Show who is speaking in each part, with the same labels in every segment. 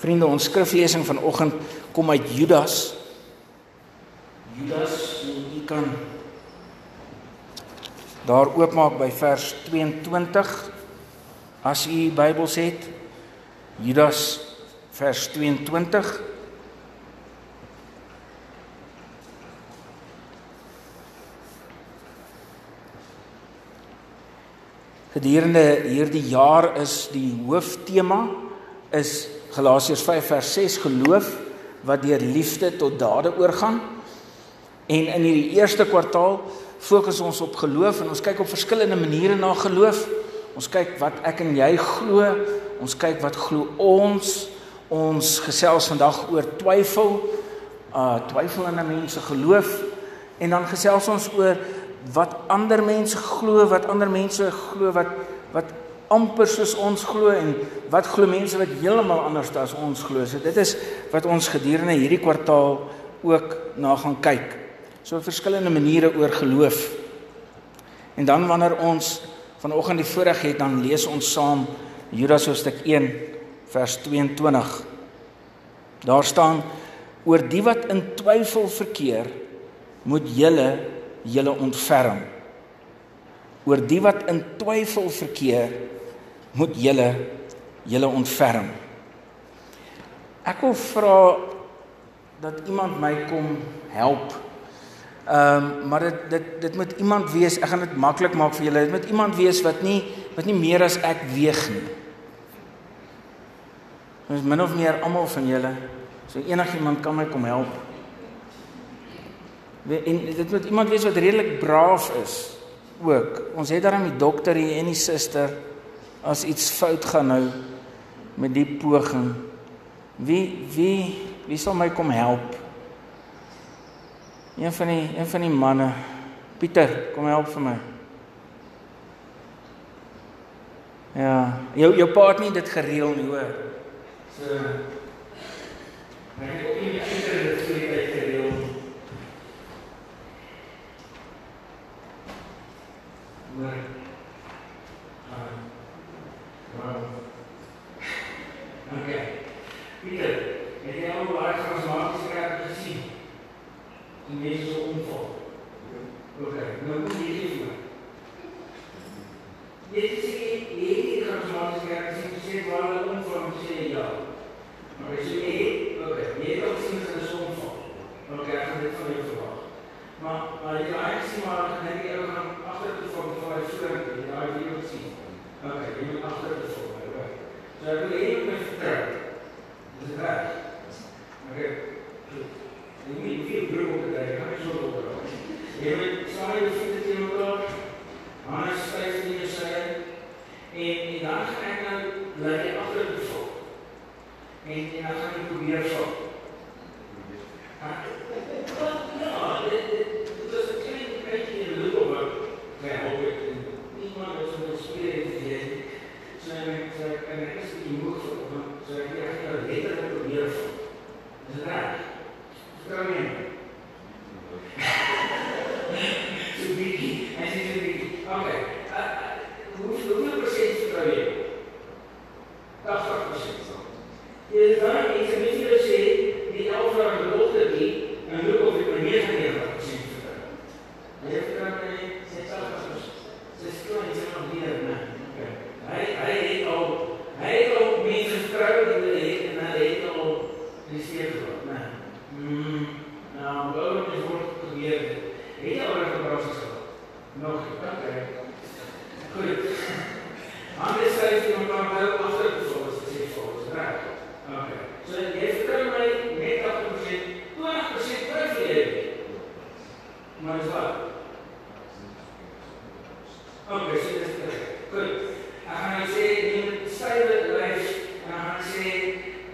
Speaker 1: Vriende, ons skriflesing vanoggend kom uit Judas. Judas, jy kan daar oopmaak by vers 22 as u Bybels het. Judas vers 22 Gedurende hierdie jaar is die hooftema is Galasiërs 5 vers 6 geloof wat deur liefde tot dade oorgaan. En in hierdie eerste kwartaal fokus ons op geloof en ons kyk op verskillende maniere na geloof. Ons kyk wat ek en jy glo, ons kyk wat glo ons. Ons gesels vandag oor twyfel, uh twyfel in 'n mens se geloof en dan gesels ons oor wat ander mense glo, wat ander mense glo wat wat amper soos ons glo en wat glo mense wat heeltemal anders as ons glo. So dit is wat ons gedurende hierdie kwartaal ook na gaan kyk. So verskillende maniere oor geloof. En dan wanneer ons vanoggend die voorreg het, dan lees ons saam Judas hoofstuk 1 vers 22. Daar staan oor die wat in twyfel verkeer, moet julle julle ontferm. Oor die wat in twyfel verkeer, moet julle julle ontferm. Ek wil vra dat iemand my kom help. Ehm um, maar dit dit dit moet iemand wees. Ek gaan dit maklik maak vir julle. Dit moet iemand wees wat nie wat nie meer as ek weeg nie. Ons min of meer almal van julle. So enigiemand kan my kom help. En dit moet iemand wees wat redelik braaf is ook. Ons het daarom die dokter hier en die suster as iets fout gaan nou met die poging. Wie wie wie sal my kom help? Een van die een van die manne. Pieter, kom help vir my. Ja, jou jou pa het nie dit gereël nie, hoor. So Ek het nie seker dit vir die gereël. Maar Wow. Okay. Pieter, het jy al baie charismatiese kerk gesien? Die mense so omval. Okay, nou moet jy hier voor. Jy sê jy het die charismatiese kerk gesien, jy sê waar hulle omval, jy sê ja. Maar jy sê nee, okay, jy het ook sien dat hulle so omval. Okay, ek gaan dit van jou verwag. Maar maar jy raai sien maar net die ou gaan agter toe van voor hy voor jy daai video sien. Okay, jy moet agter te volg. Okay. So ek wil hê jy moet vertrou. Dis reg. Okay. Jy moet nie veel druk op dit hê. Kan jy so loop? Jy moet saai jou voete teen mekaar. Hande styf in jou sy. En en dan gaan ek nou bly jy agter te volg. En en dan gaan jy probeer volg. Ja, dit dit is 'n klein bietjie in die loop maar nee, hoop ek iemand wat so speel het so en so en ek is nie moeg vir hom so ek het nou letterlik probeer van dis reg vertrou my so bietjie as jy so bietjie okay hoe hoeveel persent vertrou jy 80% jy dan ek sê mens jy sê die alfa belofte die en loop of ek my 99% vertrou jy vertrou my 60% dis klein jy nog hier nee okay hy hy het al hy het al mense vertrou in hulle het en hulle het al die seker gehad nee mm nou gou net word gebeur het jy al reg gepraat gehad nog okay goed. Anders sê jy moet maar wel agter te volg as jy reg. Okay so jy vertrou my net 80% 20% twyfel jy maar is wat Okay, so dis reg. Goed. Ek gaan nou sê jy moet stywe lys en dan gaan sê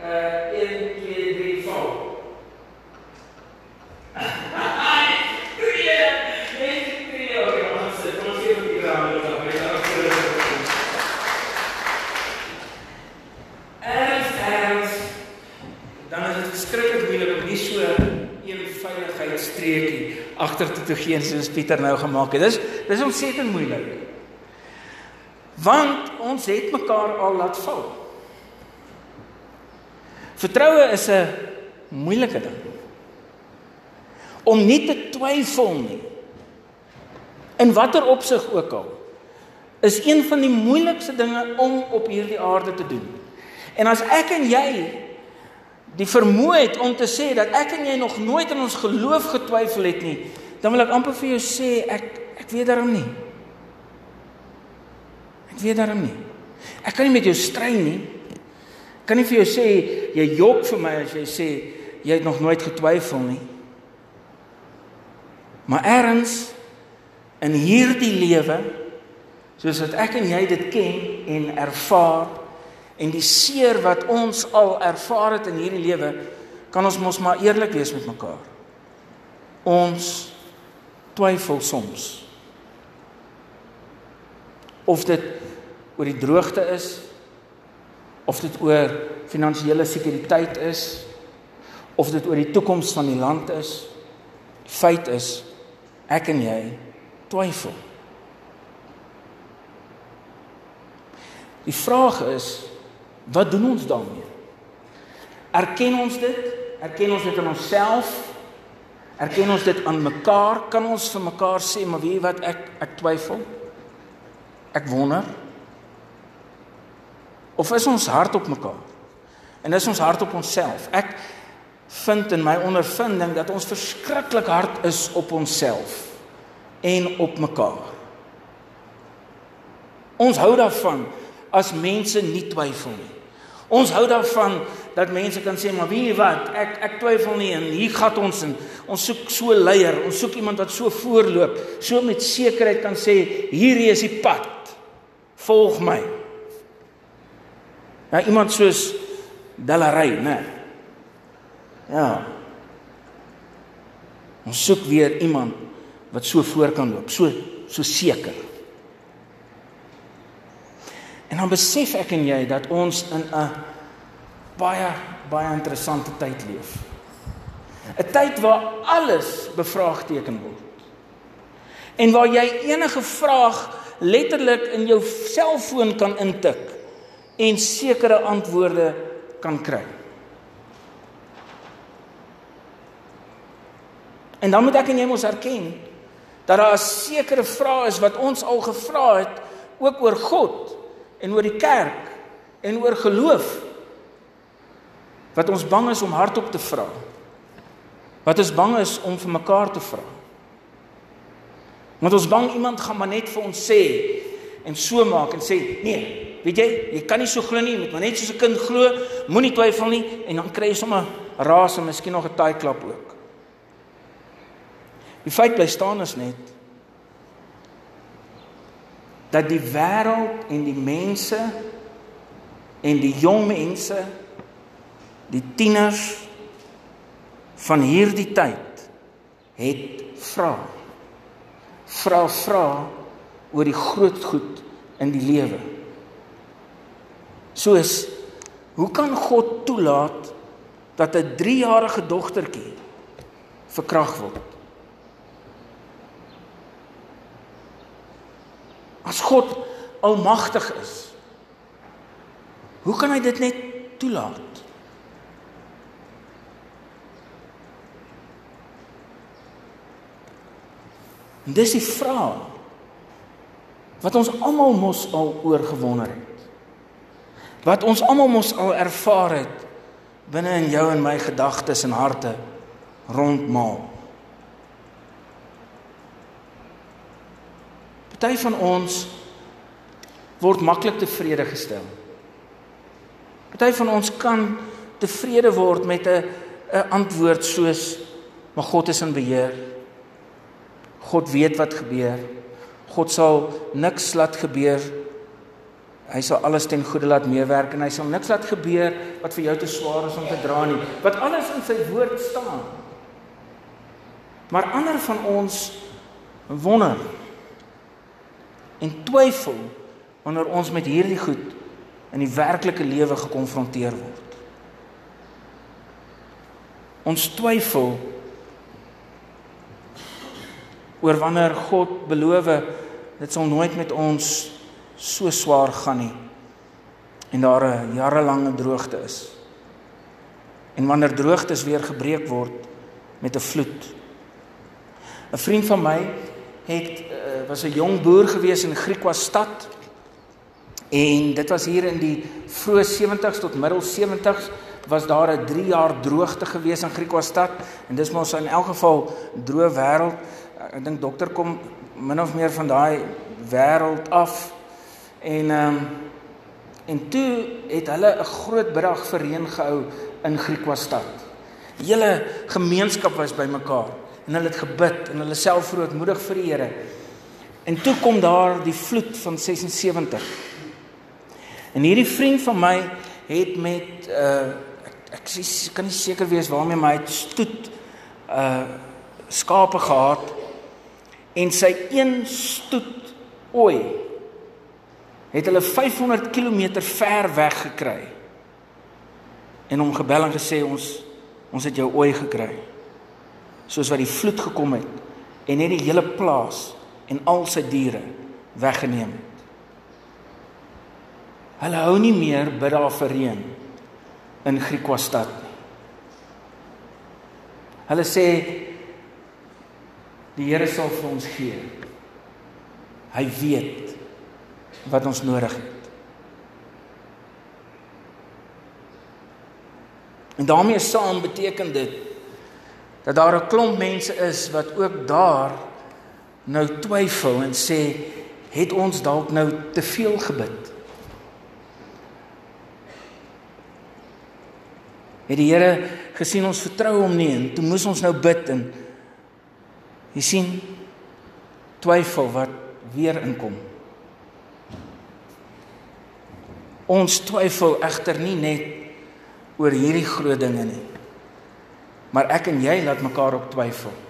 Speaker 1: uh 1 2 3 4. Ai, twee. Net twee. Okay, ons sê ons sê vir die raam dat hy daar voor is. Ernst, ernst. Dan is dit verskriklik moeilik om nie so een veiligheidstreekie agter te toe gee soos Pieter nou gemaak het. Dis dis ontsettend moeilik. Want ons het mekaar al laat val. Vertroue is 'n moeilike ding. Om nie te twyfel nie. In watter opsig ook al is een van die moeilikste dinge om op hierdie aarde te doen. En as ek en jy die vermoë het om te sê dat ek en jy nog nooit in ons geloof getwyfel het nie, dan wil ek amper vir jou sê ek ek weet daarom nie. Ek weet daarom nie. Ek kan nie met jou stry nie. Ek kan nie vir jou sê jy jok vir my as jy sê jy het nog nooit getwyfel nie. Maar erns in hierdie lewe soos wat ek en jy dit ken en ervaar en die seer wat ons al ervaar het in hierdie lewe kan ons mos maar eerlik wees met mekaar. Ons twyfel soms of dit oor die droogte is of dit oor finansiële sekuriteit is of dit oor die toekoms van die land is feit is ek en jy twyfel die vraag is wat doen ons daarmee erken ons dit erken ons dit in onsself erken ons dit aan mekaar kan ons vir mekaar sê maar weet jy wat ek ek twyfel ek wonder Of is ons hart op mekaar? En is ons hart op onsself? Ek vind in my ondervinding dat ons verskriklik hard is op onsself en op mekaar. Ons hou daarvan as mense nie twyfel nie. Ons hou daarvan dat mense kan sê maar weet jy wat ek ek twyfel nie en hier gaan ons in ons soek so 'n leier ons soek iemand wat so voorloop so met sekerheid kan sê hierdie is die pad volg my Ja, iemand soos Delaray, né? Ja. Ons soek weer iemand wat so voor kan loop, so so seker. En dan besef ek en jy dat ons in 'n baie baie interessante tyd leef. 'n Tyd waar alles bevraagteken word. En waar jy enige vraag letterlik in jou selfoon kan intik en sekere antwoorde kan kry. En dan moet ek en jy mos erken dat daar 'n sekere vrae is wat ons al gevra het ook oor God en oor die kerk en oor geloof wat ons bang is om hardop te vra. Wat ons bang is om vir mekaar te vra. Want ons bang iemand gaan maar net vir ons sê en so maak en sê nee, Weet jy, jy kan nie so glo nie, jy moet maar net soos 'n kind glo, moenie twyfel nie en dan kry jy sommer raas en miskien nog 'n taai klap ook. Die feit bly staan is net dat die wêreld en die mense en die jong mense die tieners van hierdie tyd het vra vra vra oor die groot goed in die lewe Soos hoe kan God toelaat dat 'n 3-jarige dogtertjie verkrag word? As God almagtig is, hoe kan hy dit net toelaat? Dis die vraag wat ons almal mos al oor gewonder het wat ons almal mos al ervaar het binne in jou en my gedagtes en harte rondmaal. Party van ons word maklik tevrede gestel. Party van ons kan tevrede word met 'n 'n antwoord soos maar God is in beheer. God weet wat gebeur. God sal niks laat gebeur Hy sal alles ten goeie laat meewerk en hy sal niks laat gebeur wat vir jou te swaar is om te dra nie. Wat alles in sy woord staan. Maar ander van ons wonder en twyfel wanneer ons met hierdie goed in die werklike lewe gekonfronteer word. Ons twyfel oor wanneer God beloof dit sal nooit met ons so swaar gaan nie en daar 'n jarelange droogte is. en wanneer droogtes weer gebreek word met 'n vloed. 'n Vriend van my het was 'n jong boer gewees in Griekwa stad en dit was hier in die vroeë 70s tot middel 70s was daar 'n 3 jaar droogte gewees in Griekwa stad en dis mos in elk geval droë wêreld. Ek dink dokter kom min of meer van daai wêreld af en ehm um, En toe het hulle 'n groot biddag vir reën gehou in Griekwa stad. Die hele gemeenskap was bymekaar en hulle het gebid en hulle self verootmoedig vir die Here. En toe kom daar die vloed van 76. En hierdie vriend van my het met uh ek ek sê kan nie seker wees waarmee my het stoet uh skape gehad en sy een stoet ooi het hulle 500 km ver weg gekry. En hom gebel en gesê ons ons het jou ooi gekry. Soos wat die vloed gekom het en net die hele plaas en al sy diere weggeneem het. Hulle hou nie meer bid daar vir reën in Griekwa stad nie. Hulle sê die Here sal vir ons gee. Hy weet wat ons nodig het. En daarmee saam beteken dit dat daar 'n klomp mense is wat ook daar nou twyfel en sê het ons dalk nou te veel gebid. Het die Here gesien ons vertrou hom nie en toe moes ons nou bid en jy sien twyfel wat weer inkom. Ons twyfel egter nie net oor hierdie groot dinge nie. Maar ek en jy laat mekaar op twyfel.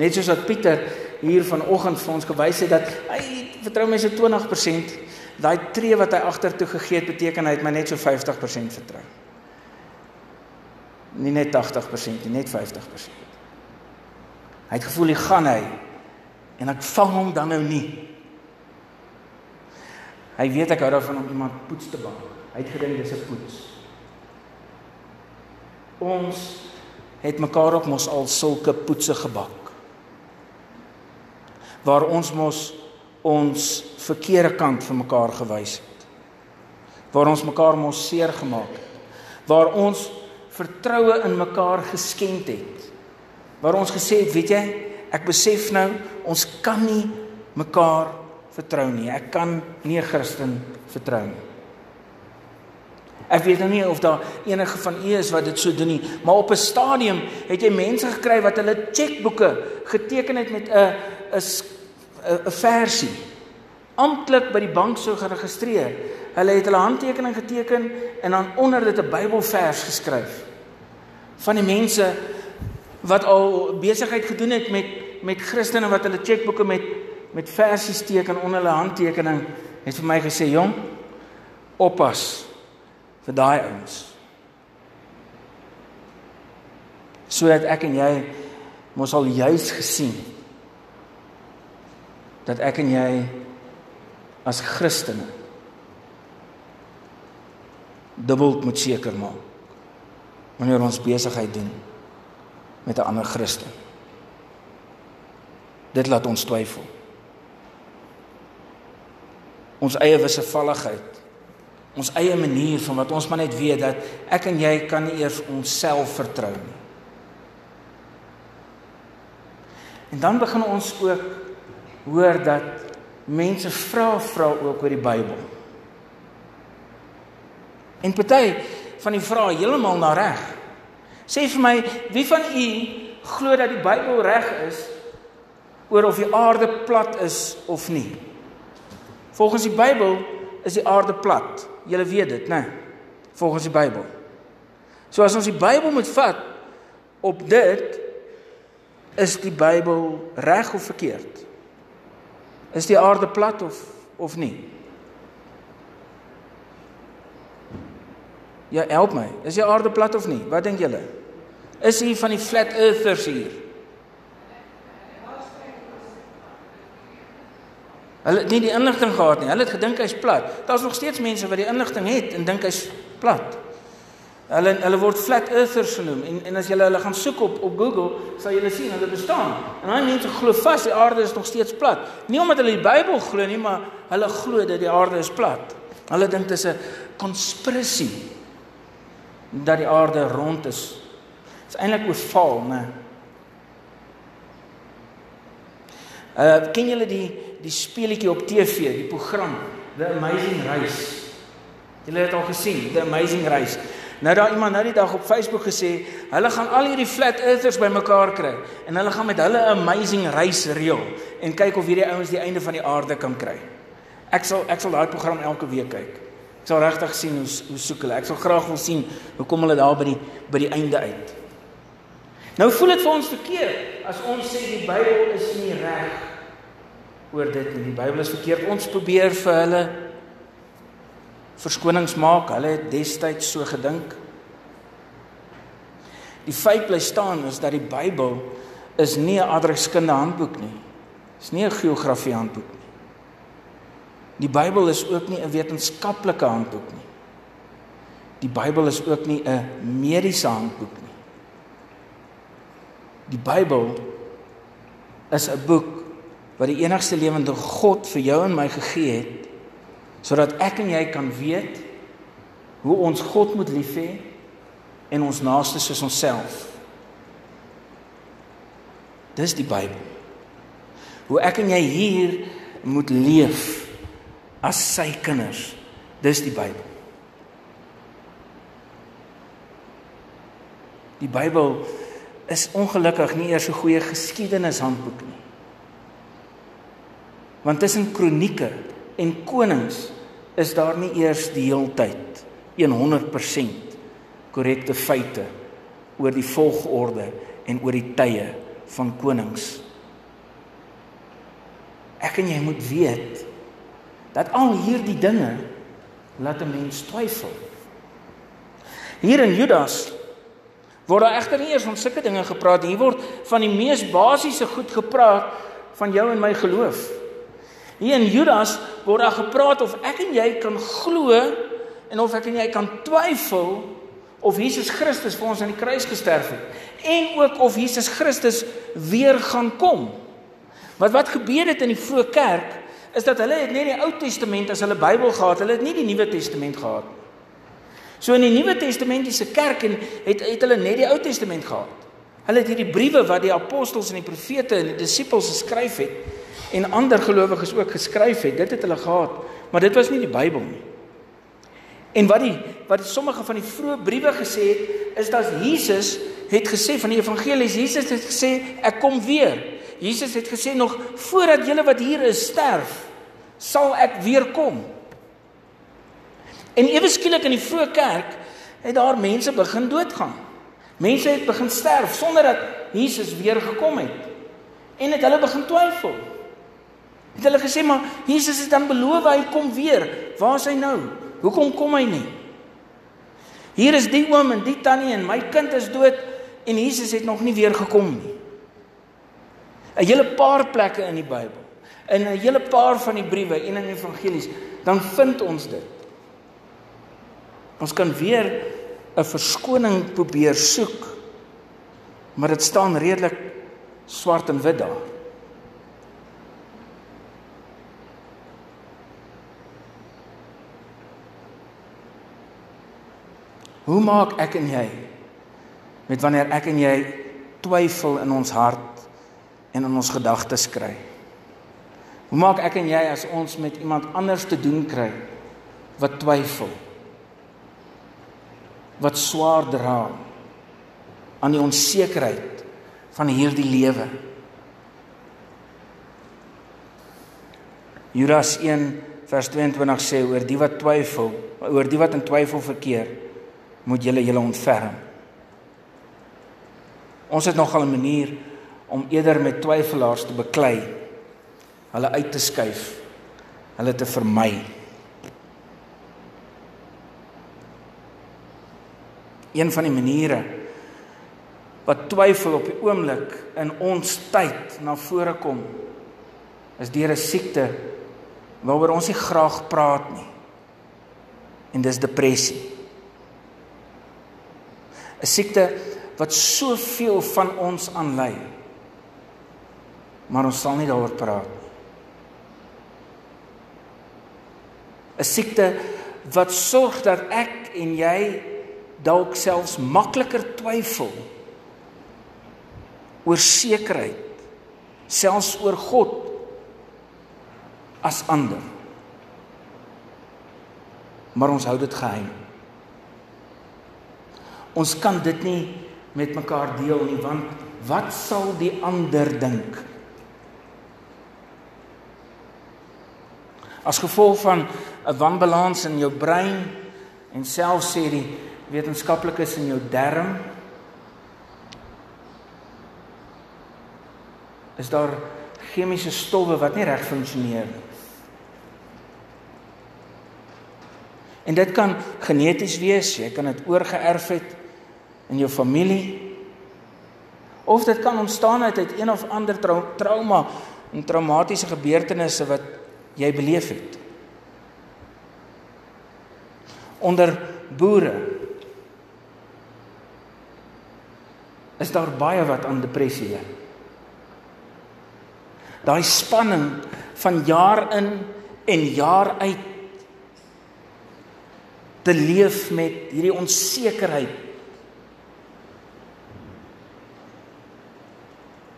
Speaker 1: Net soos wat Pieter hier vanoggend vir ons gewys het dat hy vertrou mense 20%, daai tree wat hy agtertoe gegee het beteken hy het my net so 50% vertrou. Nie net 80% nie, net 50%. Hy het gevoel hy gaan hy en ek vang hom dan nou nie. Hy weet ek hou daarvan om iemand poets te bak. Hy het gedink dis 'n poets. Ons het mekaar op mos al sulke poetse gebak. Waar ons mos ons verkeerde kant vir mekaar gewys het. Waar ons mekaar mos seer gemaak het. Waar ons vertroue in mekaar geskend het. Waar ons gesê het, weet jy, ek besef nou ons kan nie mekaar vertrou nie. Ek kan nie 'n Christen vertrou nie. Ek weet nou nie of daar enige van u is wat dit so doen nie, maar op 'n stadium het jy mense gekry wat hulle chequeboeke geteken het met 'n 'n 'n versie amptelik by die bank sou geregistreer. Hulle het hulle handtekening geteken en dan onder dit 'n Bybelvers geskryf. Van die mense wat al besigheid gedoen het met met Christene wat hulle chequeboeke met met versies teken onder hulle handtekening het vir my gesê jong oppas vir daai ouens sodat ek en jy mos al juis gesien dat ek en jy as Christene dubbel moet seker maak wanneer ons besigheid doen met 'n ander Christen. Dit laat ons twyfel ons eie wisselvalligheid ons eie manier van wat ons maar net weet dat ek en jy kan nie eers onsself vertrou nie en dan begin ons ook hoor dat mense vra vra ook oor die Bybel en party van die vrae heeltemal na reg sê vir my wie van u glo dat die Bybel reg is oor of die aarde plat is of nie Volgens die Bybel is die aarde plat. Julle weet dit, né? Nee? Volgens die Bybel. So as ons die Bybel moet vat op dit is die Bybel reg of verkeerd? Is die aarde plat of of nie? Ja, help my. Is die aarde plat of nie? Wat dink julle? Is hier van die flat earthers hier? Hulle het nie die inligting gehad nie. Hulle het gedink hy's plat. Daar's nog steeds mense wat die inligting het en dink hy's plat. Hulle hulle word flat earthers genoem en en as jy hulle gaan soek op op Google, sal jy hulle sien hulle bestaan. En daai mense glo vas die aarde is nog steeds plat. Nie omdat hulle die Bybel glo nie, maar hulle glo dat die aarde is plat. Hulle dink dit is 'n konspirasie dat die aarde rond is. Dit is eintlik oorval, né? Uh ken julle die die speletjie op TV, die program The Amazing Race? Julle het al gesien, The Amazing Race. Nou daar iemand nou die dag op Facebook gesê, hulle gaan al hierdie flat earthers bymekaar kry en hulle gaan met hulle 'n amazing race reël en kyk of hierdie ouens die einde van die aarde kan kry. Ek sal ek sal daai program elke week kyk. Ek sal regtig sien hoe hoe soek hulle. Ek sal graag wil sien hoe kom hulle daar by die by die einde uit. Nou voel dit vir ons verkeerd as ons sê die Bybel is nie reg oor dit nie. Die Bybel is verkeerd. Ons probeer vir hulle verskonings maak. Hulle het destyds so gedink. Die feit bly staan is dat die Bybel is nie 'n adreskunde handboek nie. Dit is nie 'n geografie handboek nie. Die Bybel is ook nie 'n wetenskaplike handboek nie. Die Bybel is ook nie 'n mediese handboek nie. Die Bybel is 'n boek wat die enigste lewende God vir jou en my gegee het sodat ek en jy kan weet hoe ons God moet lief hê en ons naaste soos onsself. Dis die Bybel. Hoe ek en jy hier moet leef as sy kinders. Dis die Bybel. Die Bybel is ongelukkig nie eers 'n goeie geskiedenishandboek nie. Want tussen kronieke en konings is daar nie eers die heeltyd 100% korrekte feite oor die volgorde en oor die tye van konings. Ek en jy moet weet dat al hierdie dinge laat 'n mens twyfel. Hier in Judas word daar egter nie eers van sulke dinge gepraat nie. Hier word van die mees basiese goed gepraat van jou en my geloof. Hier in Judas word daar gepraat of ek en jy kan glo en of ek en jy kan twyfel of Jesus Christus vir ons aan die kruis gesterf het en ook of Jesus Christus weer gaan kom. Wat wat gebeur het in die vroeë kerk is dat hulle het net die Ou Testament as hulle Bybel gehad, hulle het nie die Nuwe Testament gehad nie. So in die Nuwe Testamentiese kerk en het het hulle net die Ou Testament gehad. Hulle het hierdie briewe wat die apostels en die profete en die disippels geskryf het en ander gelowiges ook geskryf het. Dit het hulle gehad, maar dit was nie die Bybel nie. En wat die wat sommige van die vroeë briewe gesê het, is dat Jesus het gesê van die evangelies, Jesus het gesê ek kom weer. Jesus het gesê nog voordat julle wat hier is sterf, sal ek weer kom. En ewe skielik in die vroeë kerk het daar mense begin doodgaan. Mense het begin sterf sonder dat Jesus weer gekom het. En het hulle begin twyfel. Het hulle gesê maar Jesus het dan beloof hy kom weer. Waar is hy nou? Hoekom kom hy nie? Hier is die oom en die tannie en my kind is dood en Jesus het nog nie weer gekom nie. 'n Hele paar plekke in die Bybel. In 'n hele paar van die briewe en in die evangelies, dan vind ons dit. Ons kan weer 'n verskoning probeer soek, maar dit staan redelik swart en wit daar. Hoe maak ek en jy met wanneer ek en jy twyfel in ons hart en in ons gedagtes kry? Hoe maak ek en jy as ons met iemand anders te doen kry wat twyfel? Wat swaar dra aan die onsekerheid van hierdie lewe? Judas 1 vers 22 sê oor die wat twyfel, oor die wat in twyfel verkeer, moet julle julle ontferm. Ons het nogal 'n manier om eerder met twyfelaars te beklei, hulle uit te skuif, hulle te vermy. Een van die maniere wat twyfel op die oomblik in ons tyd na vore kom is deur 'n siekte waaroor ons nie graag praat nie. En dis depressie. 'n siekte wat soveel van ons aanlei. Maar ons sal nie daaroor praat nie. 'n Siekte wat sorg dat ek en jy dalk selfs makliker twyfel oor sekerheid, selfs oor God as ander. Maar ons hou dit geheim. Ons kan dit nie met mekaar deel nie want wat sal die ander dink? As gevolg van 'n wanbalans in jou brein en selfs sê die wetenskaplikes in jou darm is daar chemiese stowwe wat nie reg funksioneer nie. En dit kan geneties wees, jy kan dit oorgeerf het in jou familie. Of dit kan ontstaan uit uit een of ander trau trauma en traumatiese gebeurtenisse wat jy beleef het. Onder boere is daar baie wat aan depressie lê. Daai spanning van jaar in en jaar uit te leef met hierdie onsekerheid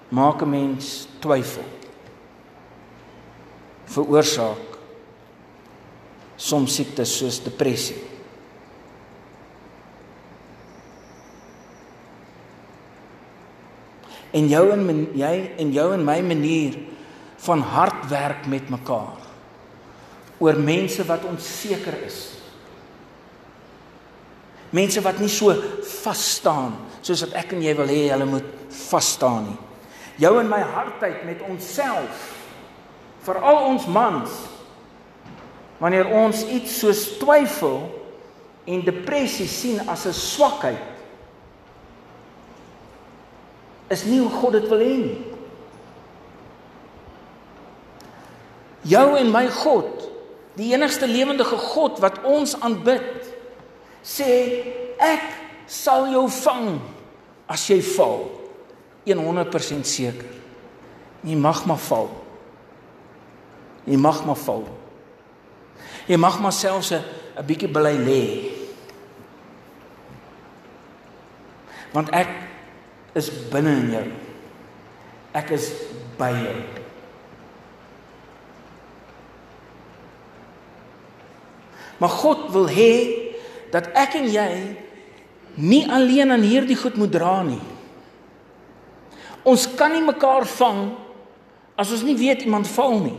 Speaker 1: maak 'n mens twyfel. Veroorsaak soms siektes soos depressie. En jou en my, jy en jou en my manier van hard werk met mekaar oor mense wat onseker is. Mense wat nie so vas staan soos wat ek en jy wil hê hulle moet vas staan nie jou en my hartheid met onsself veral ons mans wanneer ons iets soos twyfel en depressie sien as 'n swakheid is nie hoe God dit wil hê nie. Jou en my God die enigste lewendige God wat ons aanbid sê ek sal jou vang as jy val 100% seker. Jy mag maar val. Jy mag maar val. Jy mag maar selfs 'n 'n bietjie bly lê. Want ek is binne in jou. Ek is by jou. Maar God wil hê dat ek en jy nie alleen aan hierdie goed moet dra nie. Ons kan nie mekaar vang as ons nie weet iemand val nie.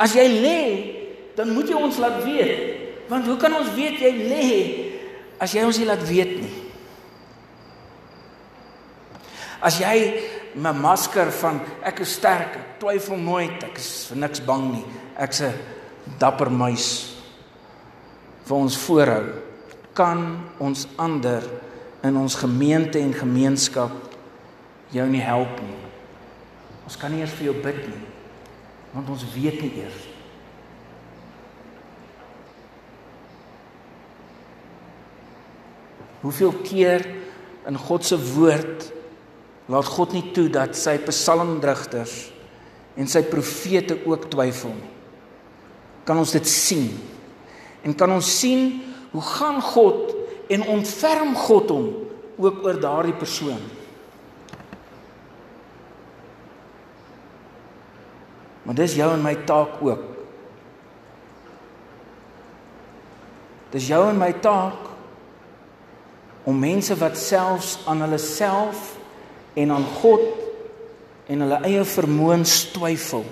Speaker 1: As jy lê, dan moet jy ons laat weet. Want hoe kan ons weet jy lê as jy ons nie laat weet nie? As jy my masker van ek is sterk, ek twyfel nooit, ek is vir niks bang nie. Ek's 'n dapper muis vir ons voorhou, kan ons ander in ons gemeente en gemeenskap jou nie help nie. Ons kan nie eers vir jou bid nie want ons weet nie eers. Hoeveel keer in God se woord laat God nie toe dat sy psalmdigters en sy profete ook twyfel nie. Kan ons dit sien? En kan ons sien hoe gaan God en ontferm God hom ook oor daardie persoon? Maar dis jou en my taak ook. Dis jou en my taak om mense wat selfs aan hulle self en aan God en hulle eie vermoëns twyfel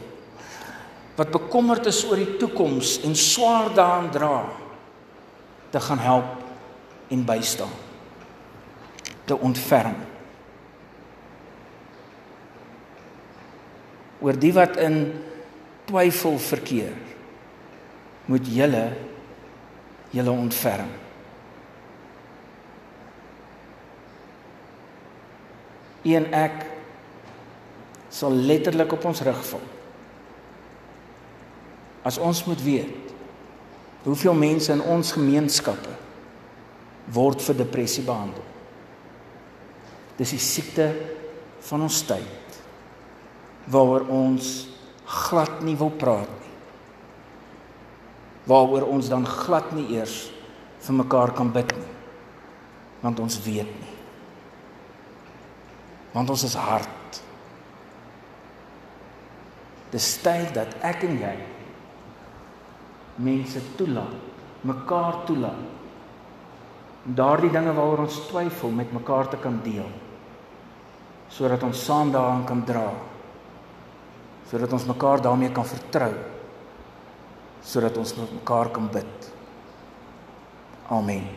Speaker 1: wat bekommerd is oor die toekoms en swaar daaraan dra te gaan help en bystaan te ontferm oor die wat in twyfel verkeer moet julle julle ontferm. Een ek sal letterlik op ons rug val. As ons moet weet hoeveel mense in ons gemeenskappe word vir depressie behandel. Dis die siekte van ons tyd waaroor ons glad nie wil praat nie. Waaroor ons dan glad nie eers vir mekaar kan bid nie. Want ons weet nie. Want ons is hard. Dis tyd dat ek en jy mense toelaat, mekaar toelaat. Om daardie dinge waaroor ons twyfel met mekaar te kan deel. Sodat ons saam daaraan kan dra. Sodat ons mekaar daarmee kan vertrou. Sodat ons mekaar kan bid. Amen.